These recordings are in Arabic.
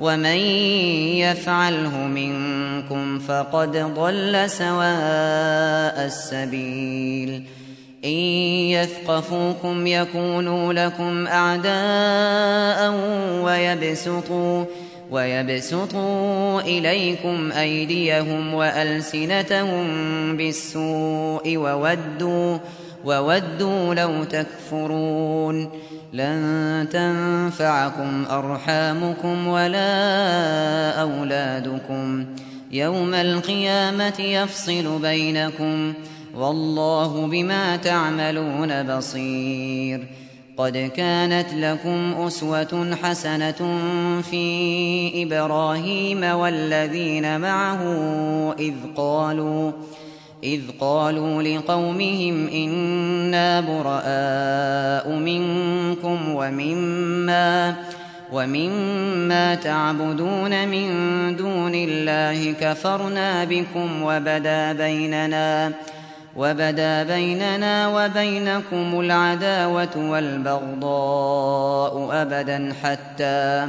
ومن يفعله منكم فقد ضل سواء السبيل إن يثقفوكم يكونوا لكم أعداء ويبسطوا ويبسطوا إليكم أيديهم وألسنتهم بالسوء وودوا وودوا لو تكفرون لن تنفعكم أرحامكم ولا أولادكم. يوم القيامة يفصل بينكم. والله بما تعملون بصير. قد كانت لكم أسوة حسنة في إبراهيم والذين معه إذ قالوا إذ قالوا لقومهم إنا براء منكم ومما ومما تعبدون من دون الله كفرنا بكم وبدا بيننا وبدا بيننا وبينكم العداوة والبغضاء أبدا حتى حتى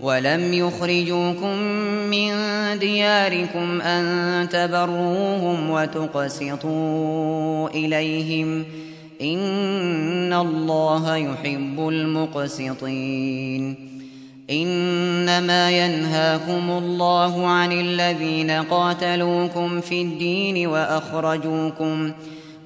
ولم يخرجوكم من دياركم أن تبروهم وتقسطوا إليهم إن الله يحب المقسطين. إنما ينهاكم الله عن الذين قاتلوكم في الدين وأخرجوكم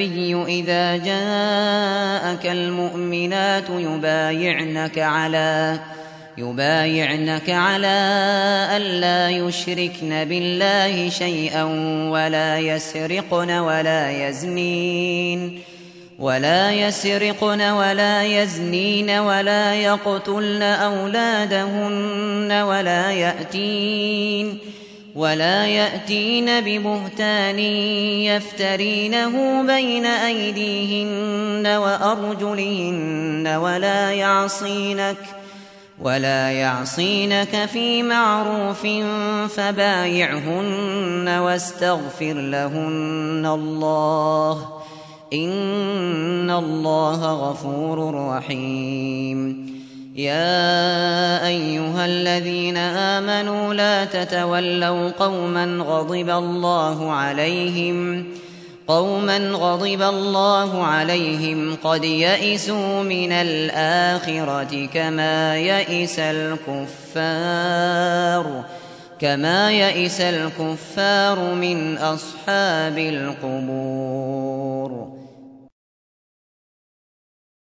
النبي إذا جاءك المؤمنات يبايعنك على يبايعنك على ألا يشركن بالله شيئا ولا يسرقن ولا يزنين ولا يسرقن ولا يزنين ولا يقتلن أولادهن ولا يأتين ولا يأتين ببهتان يفترينه بين أيديهن وأرجلهن ولا يعصينك ولا يعصينك في معروف فبايعهن واستغفر لهن الله إن الله غفور رحيم يا أيها الذين آمنوا لا تتولوا قوما غضب الله عليهم قوما غضب الله عليهم قد يئسوا من الآخرة كما يئس الكفار كما يئس الكفار من أصحاب القبور